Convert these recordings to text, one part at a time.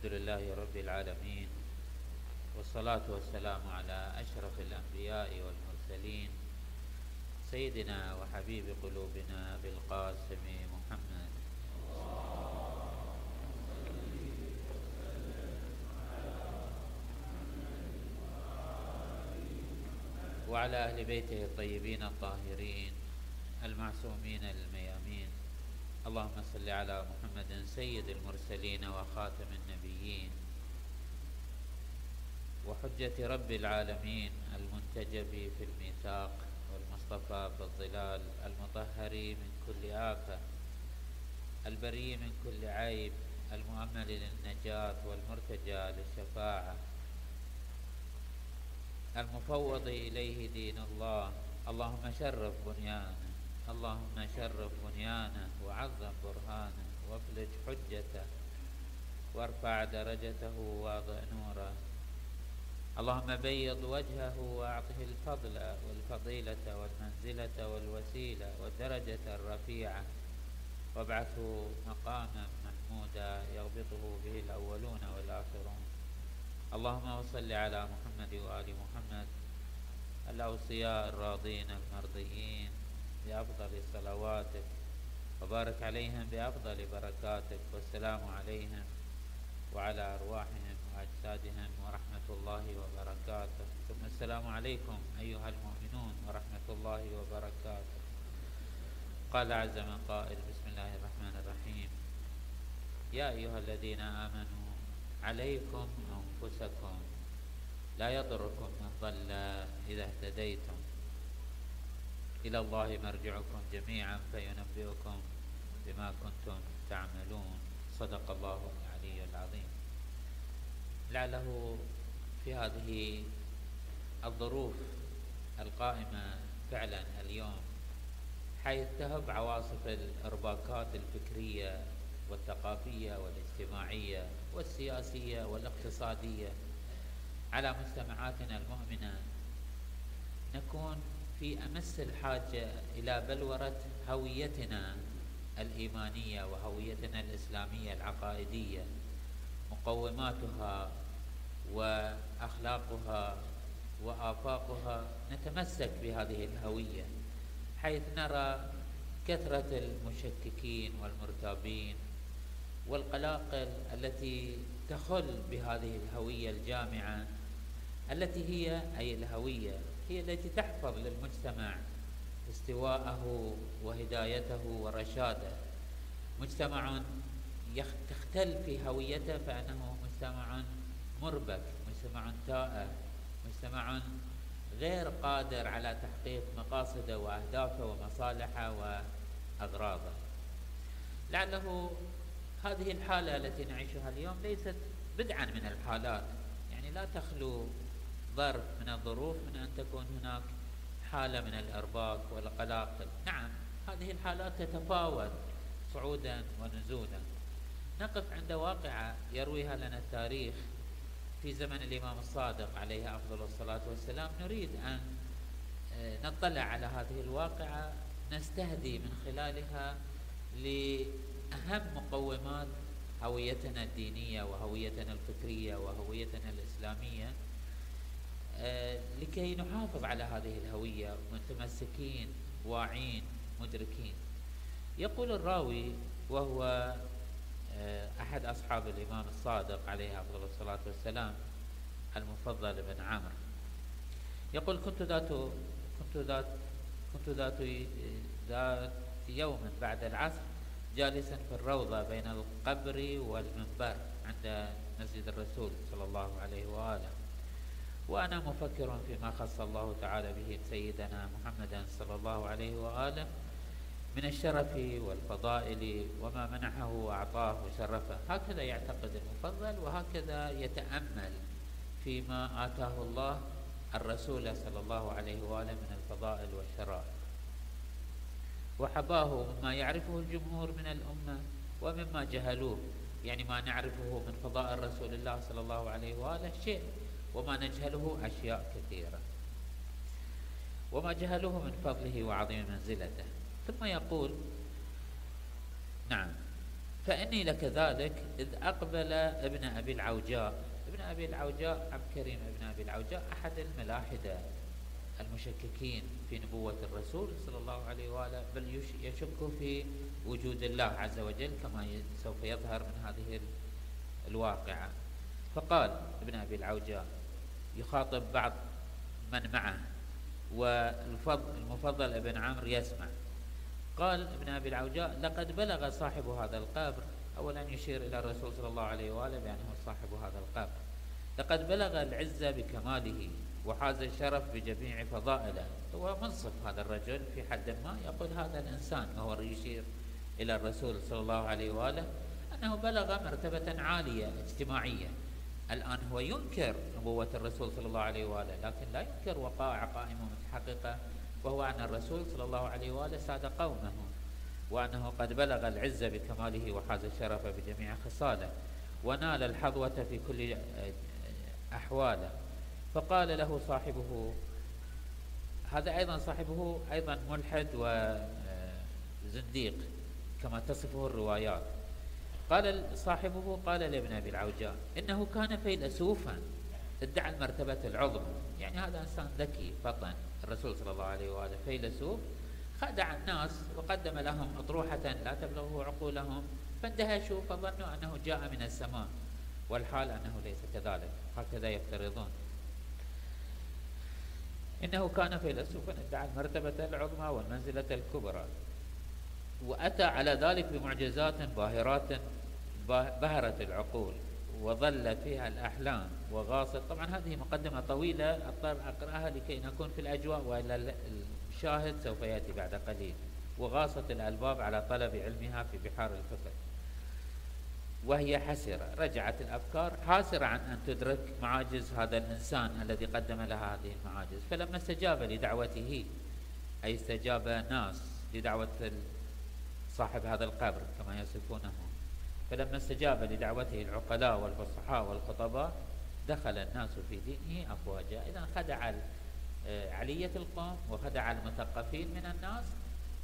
الحمد لله رب العالمين والصلاة والسلام على أشرف الأنبياء والمرسلين سيدنا وحبيب قلوبنا بالقاسم محمد. وعلى أهل بيته الطيبين الطاهرين المعصومين الميامين اللهم صل على محمد سيد المرسلين وخاتم النبيين وحجة رب العالمين المنتجب في الميثاق والمصطفى في الظلال المطهر من كل آفة البري من كل عيب المؤمل للنجاة والمرتجى للشفاعة. المفوض إليه دين الله. اللهم شرف بنيانه. اللهم شرف بنيانه وعظم برهانه وافلج حجته وارفع درجته وأضع نوره. اللهم بيض وجهه وأعطه الفضل والفضيلة والمنزلة والوسيلة والدرجة الرفيعة. وابعثه مقاما محمودا يغبطه به الأولون والآخرون. اللهم صل على محمد وآل محمد الأوصياء الراضين المرضيين. بأفضل صلواتك وبارك عليهم بأفضل بركاتك والسلام عليهم وعلى أرواحهم وأجسادهم ورحمة الله وبركاته. ثم السلام عليكم أيها المؤمنون ورحمة الله وبركاته. قال عز من قائل بسم الله الرحمن الرحيم. يا أيها الذين آمنوا عليكم أنفسكم لا يضركم من ضل إذا اهتديتم. إلى الله مرجعكم جميعا فينبئكم بما كنتم تعملون. صدق الله العلي العظيم. لعله في هذه الظروف القائمة فعلا اليوم حيث تهب عواصف الإرباكات الفكرية والثقافية والاجتماعية والسياسية والاقتصادية على مجتمعاتنا المؤمنة نكون في أمس الحاجة إلى بلورة هويتنا الإيمانية وهويتنا الإسلامية العقائدية مقوماتها وأخلاقها وآفاقها نتمسك بهذه الهوية حيث نرى كثرة المشككين والمرتابين والقلاقل التي تخل بهذه الهوية الجامعة التي هي أي الهوية هي التي تحفظ للمجتمع استواءه وهدايته ورشاده. مجتمع تختل في هويته فأنه مجتمع مربك مجتمع تائه مجتمع غير قادر على تحقيق مقاصده وأهدافه ومصالحه وأغراضه. لعله هذه الحالة التي نعيشها اليوم ليست بدعا من الحالات. يعني لا تخلو ظرف من الظروف من أن تكون هناك حالة من الإرباك والقلاقل نعم هذه الحالات تتفاوت صعودا ونزولا. نقف عند واقعة يرويها لنا التاريخ في زمن الإمام الصادق عليه أفضل الصلاة والسلام. نريد أن آه، نطلع على هذه الواقعة نستهدي من خلالها لأهم مقومات هويتنا الدينية وهويتنا الفكرية وهويتنا الإسلامية. لكي نحافظ على هذه الهوية متمسكين واعين مدركين. يقول الراوي وهو آه، أحد أصحاب الإمام الصادق عليه أفضل الصلاة والسلام المفضل بن عمرو. يقول كنت ذات كنت ذات كنت ذات ذات يوم بعد العصر جالسا في الروضة بين القبر والمنبر عند مسجد الرسول صلى الله عليه وآله. وأنا مفكر فيما خص الله تعالى به سيدنا محمدا صلى الله عليه وآله من الشرف والفضائل وما منحه وأعطاه وشرفه. هكذا يعتقد المفضل وهكذا يتأمل فيما آتاه الله الرسول صلى الله عليه وآله من الفضائل والشرائع. وحباه مما يعرفه الجمهور من الأمة ومما جهلوه يعني ما نعرفه من فضائل رسول الله صلى الله عليه وآله شيء وما نجهله أشياء كثيرة. وما جهله من فضله وعظيم منزلته. ثم يقول نعم فإني لكذلك إذ أقبل ابن أبي العوجاء. ابن أبي العوجاء عبد الكريم ابن أبي العوجاء أحد الملاحدة المشككين في نبوة الرسول صلى الله عليه وآله بل يشك في وجود الله عز وجل كما سوف يظهر من هذه الواقعة. فقال ابن أبي العوجاء يخاطب بعض من معه والمفضل ابن عمرو يسمع. قال ابن أبي العوجاء لقد بلغ صاحب هذا القبر أولا يشير إلى الرسول صلى الله عليه وآله بأنه صاحب هذا القبر لقد بلغ العزة بكماله وحاز الشرف بجميع فضائله. هو منصف هذا الرجل في حد ما يقول هذا الإنسان وهو يشير إلى الرسول صلى الله عليه وآله أنه بلغ مرتبة عالية اجتماعية الآن هو ينكر نبوة الرسول صلى الله عليه وآله لكن لا ينكر وقائع قائمة متحققة وهو أن الرسول صلى الله عليه وآله ساد قومه وأنه قد بلغ العزة بكماله وحاز الشرف بجميع خصاله ونال الحظوة في كل أحواله. فقال له صاحبه هذا أيضا صاحبه أيضا ملحد وزنديق كما تصفه الروايات. قال صاحبه قال لابن أبي العوجاء إنه كان فيلسوفا ادعى المرتبة العظمى. يعني هذا إنسان ذكي فطن. الرسول صلى الله عليه وآله فيلسوف خدع الناس وقدم لهم أطروحة لا تبلغه عقولهم فاندهشوا فظنوا أنه جاء من السماء والحال أنه ليس كذلك. هكذا يفترضون. إنه كان فيلسوفا ادعى المرتبة العظمى والمنزلة الكبرى وأتى على ذلك بمعجزات باهرات بهرت العقول وظلت فيها الأحلام وغاصت. طبعا هذه مقدمة طويلة أضطر أقرأها لكي نكون في الأجواء وإلا الشاهد سوف يأتي بعد قليل. وغاصت الألباب على طلب علمها في بحار الفكر وهي حسرة رجعت الأفكار حاسرة عن أن تدرك معاجز هذا الإنسان الذي قدم لها هذه المعاجز. فلما استجاب لدعوته أي استجاب ناس لدعوة صاحب هذا القبر كما يصفونه. فلما استجاب لدعوته العقلاء والفصحاء والخطباء دخل الناس في دينه أفواجا. إذا خدع آه، علية القوم وخدع المثقفين من الناس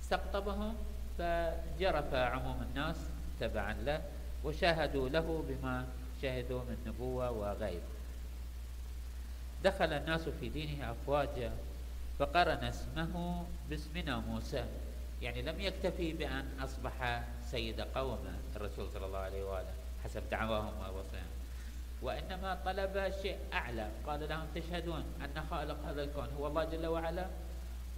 استقطبهم فجرف عموم الناس تبعا له وشاهدوا له بما شهدوا من نبوة وغيب دخل الناس في دينه أفواجا فقرن اسمه باسمنا موسى. يعني لم يكتفي بأن أصبح سيد قومه. الرسول صلى الله عليه وآله حسب دعواهم ووصيهم وإنما طلب شيء أعلى. قال لهم تشهدون أن خالق هذا الكون هو الله جل وعلا.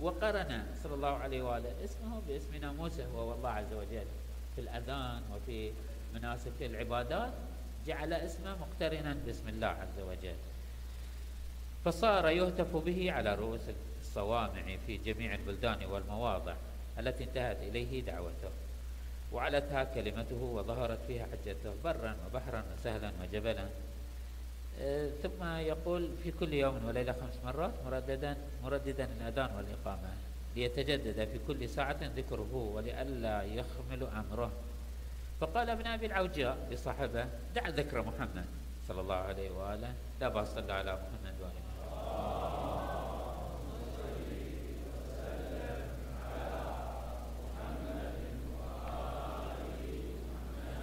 وقرن صلى الله عليه وآله اسمه باسمنا موسى وهو الله عز وجل. في الأذان وفي مناسك العبادات جعل اسمه مقترنا باسم الله عز وجل. فصار يهتف به على رؤوس الصوامع في جميع البلدان والمواضع التي انتهت إليه دعوته. وعلتها كلمته وظهرت فيها حجته برا وبحرا وسهلا وجبلا. آه، ثم يقول في كل يوم وليلة خمس مرات مرددا مرددا الأذان والإقامة ليتجدد في كل ساعة ذكره ولئلا يخمل أمره. فقال ابن أبي العوجاء لصاحبه دع ذكر محمد صلى الله عليه وآله لا بأس صلى على محمد وآله.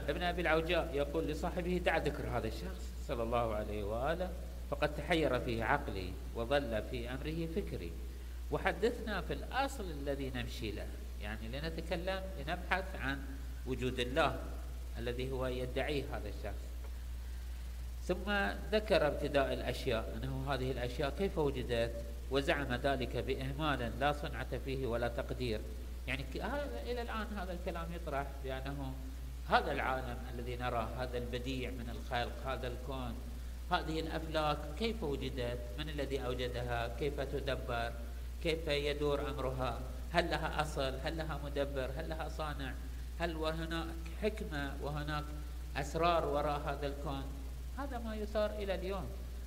ابن أبي العوجاء يقول لصاحبه دع ذكر هذا الشخص صلى الله عليه وآله فقد تحير فيه عقلي وظل في أمره فكري. وحدثنا في الأصل الذي نمشي له يعني لنتكلم لنبحث عن وجود الله الذي هو يدعيه هذا الشخص. ثم ذكر ابتداء الأشياء أنه هذه الأشياء كيف وجدت؟ وزعم ذلك بإهمال لا صنعة فيه ولا تقدير. يعني إلى الآن هذا الكلام يطرح بأنه هذا العالم الذي نراه هذا البديع من الخلق هذا الكون. هذه الأفلاك كيف وجدت؟ من الذي أوجدها؟ كيف تدبر؟ كيف يدور أمرها؟ هل لها أصل؟ هل لها مدبر؟ هل لها صانع؟ هل وهناك حكمة؟ وهناك أسرار وراء هذا الكون؟ هذا ما يثار إلى اليوم.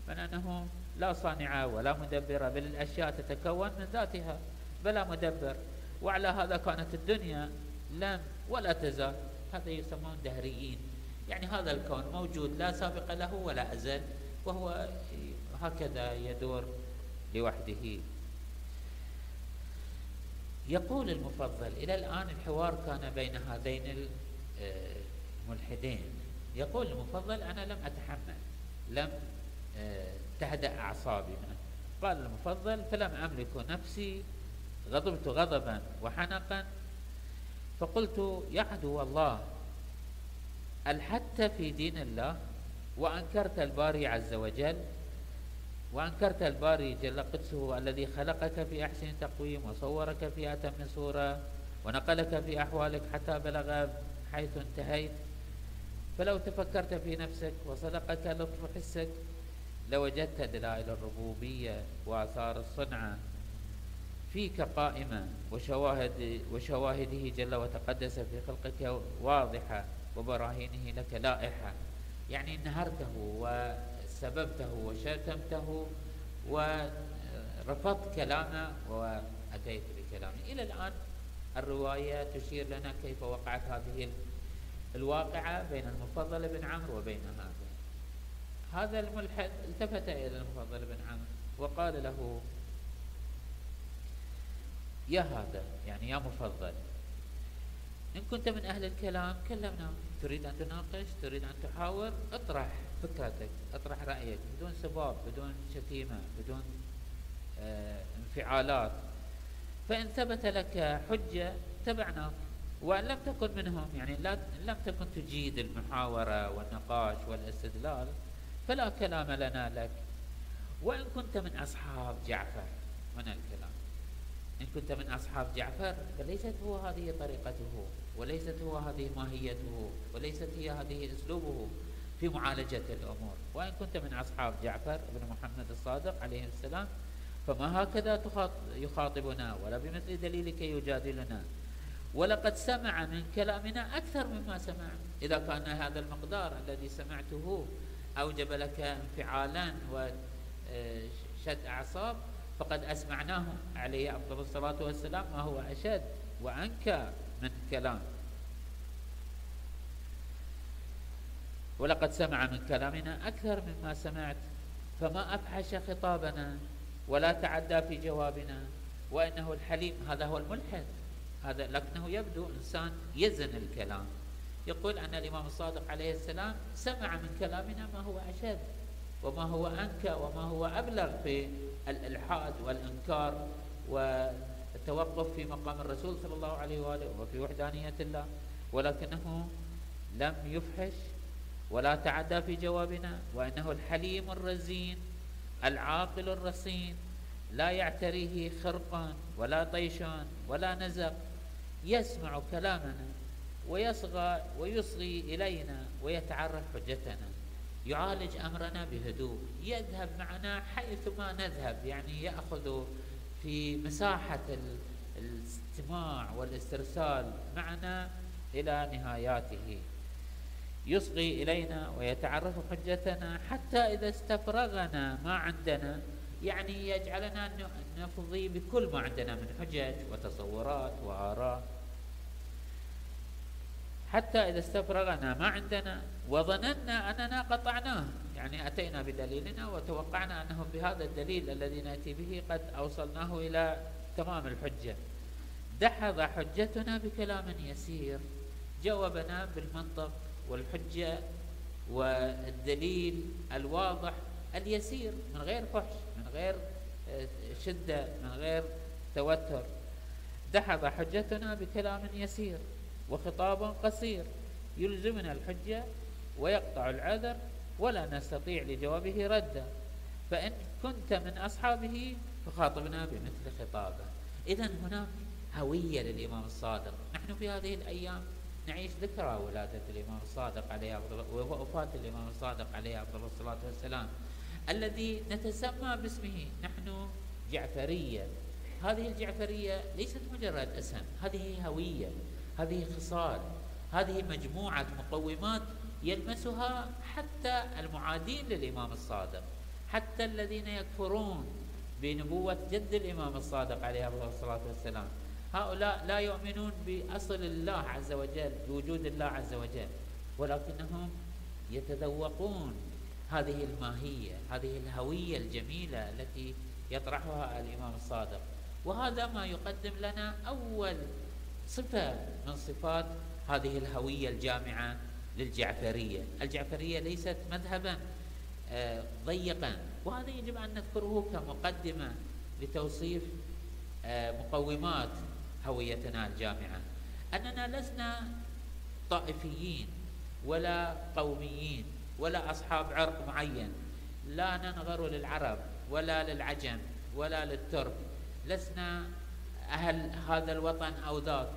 من أنه لا صانع ولا مدبر بل الأشياء تتكون من ذاتها. بلا مدبر. وعلى هذا كانت الدنيا لم ولا تزال. هذا يسمون دهريين يعني هذا الكون موجود لا سابق له ولا أزل وهو هكذا يدور لوحده. يقول المفضل إلى الآن الحوار كان بين هذين ملحدين يقول المفضل أنا لم أتحمل لم آه، تهدأ أعصابي. قال المفضل فلم أملك نفسي غضبت غضبا وحنقا فقلت يا عدو الله ألحدت في دين الله وأنكرت الباري عز وجل وأنكرت الباري جل قدسه الذي خلقك في أحسن تقويم وصورك في أتم صورة ونقلك في أحوالك حتى بلغ حيث انتهيت؟ فلو تفكرت في نفسك وصدقك لطف حسك لوجدت دلائل الربوبية وآثار الصنعة. فيك قائمة وشواهد وشواهده جل وتقدس في خلقك واضحة وبراهينه لك لائحة. يعني انهرته وسببته وشتمته ورفضت كلامه وأتيت بكلامه. إلى الآن الرواية تشير لنا كيف وقعت هذه الواقعة بين المفضل بن عمرو وبين هذا. هذا الملحد التفت إلى المفضل بن عمرو وقال له يا هذا يعني يا مفضل. إن كنت من أهل الكلام كلمنا. تريد أن تناقش تريد أن تحاور اطرح فكرتك اطرح رأيك بدون سباب بدون شتيمة بدون آه انفعالات. فإن ثبت لك حجة تبعناك وإن لم تكن منهم يعني لا لم تكن تجيد المحاورة والنقاش والاستدلال فلا كلام لنا لك. وإن كنت من أصحاب جعفر من الكلام. إن كنت من أصحاب جعفر فليست هو هذه طريقته وليست هو هذه ماهيته وليست هي هذه أسلوبه في معالجة الأمور. وإن كنت من أصحاب جعفر بن محمد الصادق عليه السلام فما هكذا يخاطبنا ولا بمثل دليلك يجادلنا. ولقد سمع من كلامنا أكثر مما سمع. إذا كان هذا المقدار الذي سمعته أوجب لك انفعالا وشد أعصاب فقد أسمعناه عليه أفضل الصلاة والسلام ما هو أشد وأنكى من كلام ولقد سمع من كلامنا أكثر مما سمعت فما أفحش خطابنا ولا تعدى في جوابنا وإنه الحليم هذا هو الملحد هذا لكنه يبدو إنسان يزن الكلام. يقول أن الإمام الصادق عليه السلام سمع من كلامنا ما هو أشد وما هو أنكى وما هو أبلغ في الإلحاد والإنكار والتوقف في مقام الرسول صلى الله عليه وآله وفي وحدانية الله ولكنه لم يفحش ولا تعدى في جوابنا وإنه الحليم الرزين العاقل الرصين لا يعتريه خرقان ولا طيشان ولا نزق يسمع كلامنا ويصغى ويصغي إلينا ويتعرف حجتنا. يعالج أمرنا بهدوء يذهب معنا حيث ما نذهب. يعني يأخذ في مساحة الاستماع والاسترسال معنا إلى نهاياته. يصغي إلينا ويتعرف حجتنا حتى إذا استفرغنا ما عندنا. يعني يجعلنا نفضي بكل ما عندنا من حجج وتصورات وآراء. حتى إذا استفرغنا ما عندنا وظننا أننا قطعناه. يعني أتينا بدليلنا وتوقعنا أنه بهذا الدليل الذي نأتي به قد أوصلناه إلى تمام الحجة. دحض حجتنا بكلام يسير جاوبنا بالمنطق والحجة والدليل الواضح اليسير من غير فحش من غير آه، شدة من غير توتر. دحض حجتنا بكلام يسير. وخطاب قصير يلزمنا الحجة ويقطع العذر ولا نستطيع لجوابه ردا. فإن كنت من أصحابه فخاطبنا بمثل خطابه. إذا هناك هوية للإمام الصادق. نحن في هذه الأيام نعيش ذكرى ولادة الإمام الصادق عليه أفضل ووفاة الإمام الصادق عليه أفضل الصلاة والسلام الذي نتسمى باسمه. نحن جعفرية. هذه الجعفرية ليست مجرد اسم هذه هوية. هذه خصال هذه مجموعة مقومات يلمسها حتى المعادين للإمام الصادق حتى الذين يكفرون بنبوة جد الإمام الصادق عليه الصلاة والسلام. هؤلاء لا يؤمنون بأصل الله عز وجل بوجود الله عز وجل ولكنهم يتذوقون هذه الماهية هذه الهوية الجميلة التي يطرحها الإمام الصادق. وهذا ما يقدم لنا أول صفة من صفات هذه الهوية الجامعة للجعفرية. الجعفرية ليست مذهبا آه، ضيقا. وهذا يجب أن نذكره كمقدمة لتوصيف آه، مقومات هويتنا الجامعة. أننا لسنا طائفيين ولا قوميين ولا أصحاب عرق معين. لا ننظر للعرب ولا للعجم ولا للترك. لسنا أهل هذا الوطن أو ذاك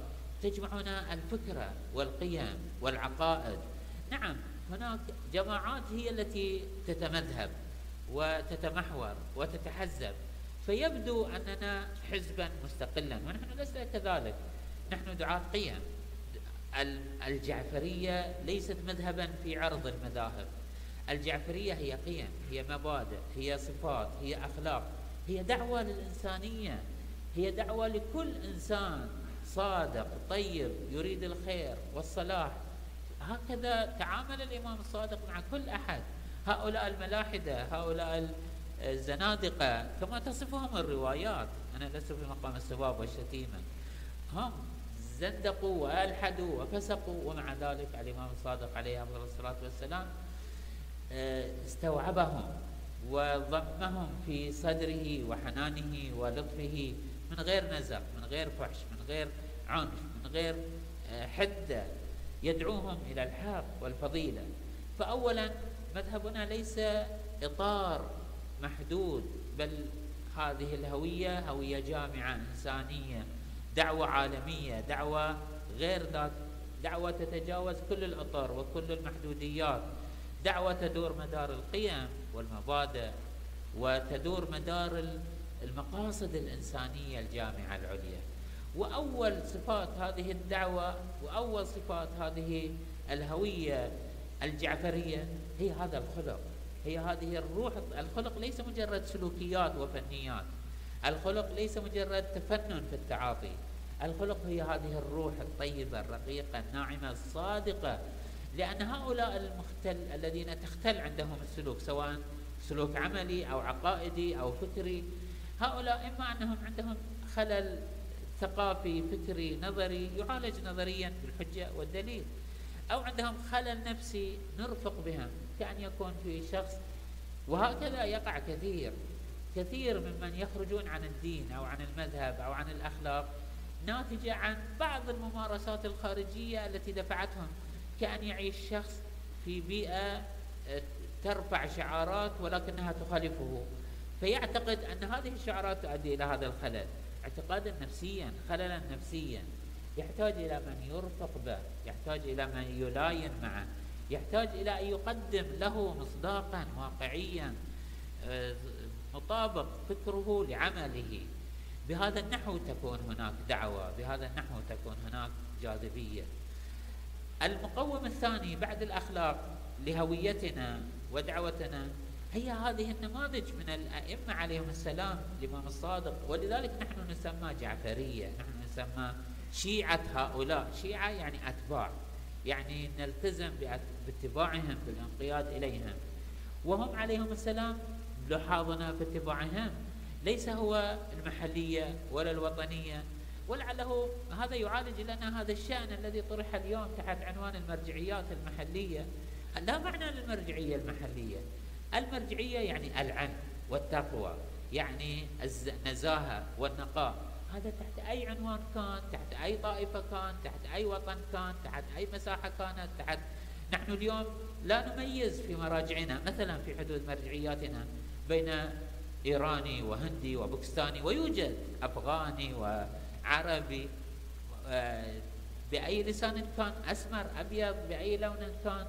تجمعنا الفكرة والقيم والعقائد. نعم هناك جماعات هي التي تتمذهب وتتمحور وتتحزب فيبدو أننا حزبا مستقلا ونحن لسنا كذلك. نحن دعاة قيم. الجعفرية ليست مذهبا في عرض المذاهب. الجعفرية هي قيم هي مبادئ هي صفات هي أخلاق هي دعوة للإنسانية. هي دعوة لكل إنسان صادق طيب يريد الخير والصلاح. هكذا تعامل الإمام الصادق مع كل أحد. هؤلاء الملاحدة هؤلاء الزنادقة كما تصفهم الروايات. أنا لست في مقام السباب والشتيمة. هم زندقوا وألحدوا وفسقوا ومع ذلك الإمام الصادق عليه الصلاة والسلام آه، استوعبهم وضمهم في صدره وحنانه ولطفه. من غير نزق من غير فحش من غير عنف من غير آه، حدة يدعوهم إلى الحق والفضيلة. فاولا مذهبنا ليس إطار محدود بل هذه الهوية هوية جامعة إنسانية دعوة عالمية دعوة غير ذات دعوة تتجاوز كل الاطر وكل المحدوديات. دعوة تدور مدار القيم والمبادئ وتدور مدار المقاصد الإنسانية الجامعة العليا. وأول صفات هذه الدعوة وأول صفات هذه الهوية الجعفرية هي هذا الخلق. هي هذه الروح الخلق ليس مجرد سلوكيات وفنيات. الخلق ليس مجرد تفنن في التعاطي. الخلق هي هذه الروح الطيبة الرقيقة الناعمة الصادقة. لأن هؤلاء المختل الذين تختل عندهم السلوك سواء سلوك عملي أو عقائدي أو فكري هؤلاء إما أنهم عندهم خلل ثقافي فكري نظري يعالج نظريا بالحجة والدليل أو عندهم خلل نفسي نرفق بهم كأن يكون في شخص. وهكذا يقع كثير كثير ممن يخرجون عن الدين أو عن المذهب أو عن الأخلاق ناتجة عن بعض الممارسات الخارجية التي دفعتهم كأن يعيش شخص في بيئة آه، ترفع شعارات ولكنها تخالفه. فيعتقد أن هذه الشعارات تؤدي إلى هذا الخلل. اعتقادا نفسيا خللا نفسيا. يحتاج إلى من يرفق به يحتاج إلى من يلاين معه يحتاج إلى أن يقدم له مصداقا واقعيا آه، مطابق فكره لعمله. بهذا النحو تكون هناك دعوة بهذا النحو تكون هناك جاذبية. المقوم الثاني بعد الأخلاق لهويتنا ودعوتنا هي هذه النماذج من الأئمة عليهم السلام الإمام الصادق. ولذلك نحن نسمى جعفرية نحن نسمى شيعة هؤلاء. شيعة يعني أتباع يعني نلتزم باتباعهم بالانقياد إليهم. وهم عليهم السلام لحاظنا في اتباعهم ليس هو المحلية ولا الوطنية. ولعله هذا يعالج لنا هذا الشأن الذي طرح اليوم تحت عنوان المرجعيات المحلية. لا معنى للمرجعية المحلية. المرجعية يعني العلم والتقوى يعني النزاهة والنقاء. هذا تحت أي عنوان كان تحت أي طائفة كان تحت أي وطن كان تحت أي مساحة كانت تحت. نحن اليوم لا نميز في مراجعنا مثلا في حدود مرجعياتنا بين إيراني وهندي وباكستاني ويوجد أفغاني وعربي. آه، بأي لسان كان أسمر أبيض بأي لون كان.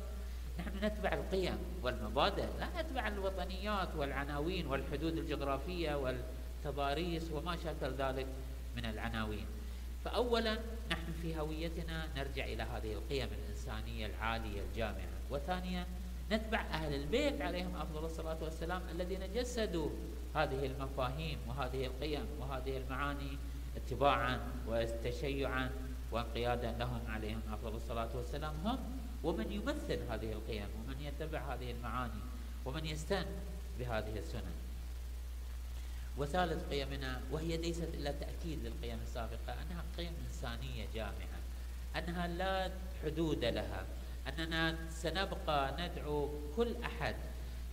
نحن نتبع القيم والمبادئ لا نتبع الوطنيات والعناوين والحدود الجغرافية والتضاريس وما شاكل ذلك من العناوين. فأولا نحن في هويتنا نرجع إلى هذه القيم الإنسانية العالية الجامعة. وثانيا نتبع أهل البيت عليهم أفضل الصلاة والسلام الذين جسدوا هذه المفاهيم وهذه القيم وهذه المعاني اتباعا وتشيعا وانقيادا لهم عليهم أفضل الصلاة والسلام. هم ومن يمثل هذه القيم ومن يتبع هذه المعاني ومن يستن بهذه السنن. وثالث قيمنا وهي ليست إلا تأكيد للقيم السابقة أنها قيم إنسانية جامعة أنها لا حدود لها أننا سنبقى ندعو كل أحد.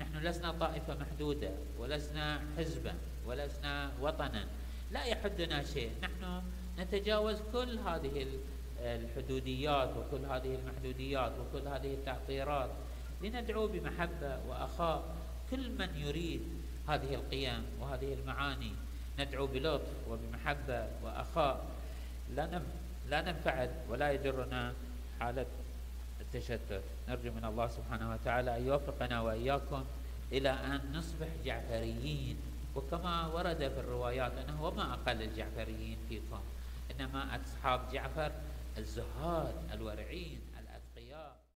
نحن لسنا طائفة محدودة ولسنا حزبا ولسنا وطنا. لا يحدنا شيء. نحن نتجاوز كل هذه الحدوديات وكل هذه المحدوديات وكل هذه التعطيرات لندعو بمحبة وأخاء كل من يريد هذه القيم وهذه المعاني. ندعو بلطف وبمحبة وأخاء. لا لا ننفعل ولا يجرنا حالة التشتت. نرجو من الله سبحانه وتعالى أن يوفقنا وإياكم إلى أن نصبح جعفريين. وكما ورد في الروايات أنه وما أقل الجعفريين فيكم. إنما أصحاب جعفر الزهاد الورعين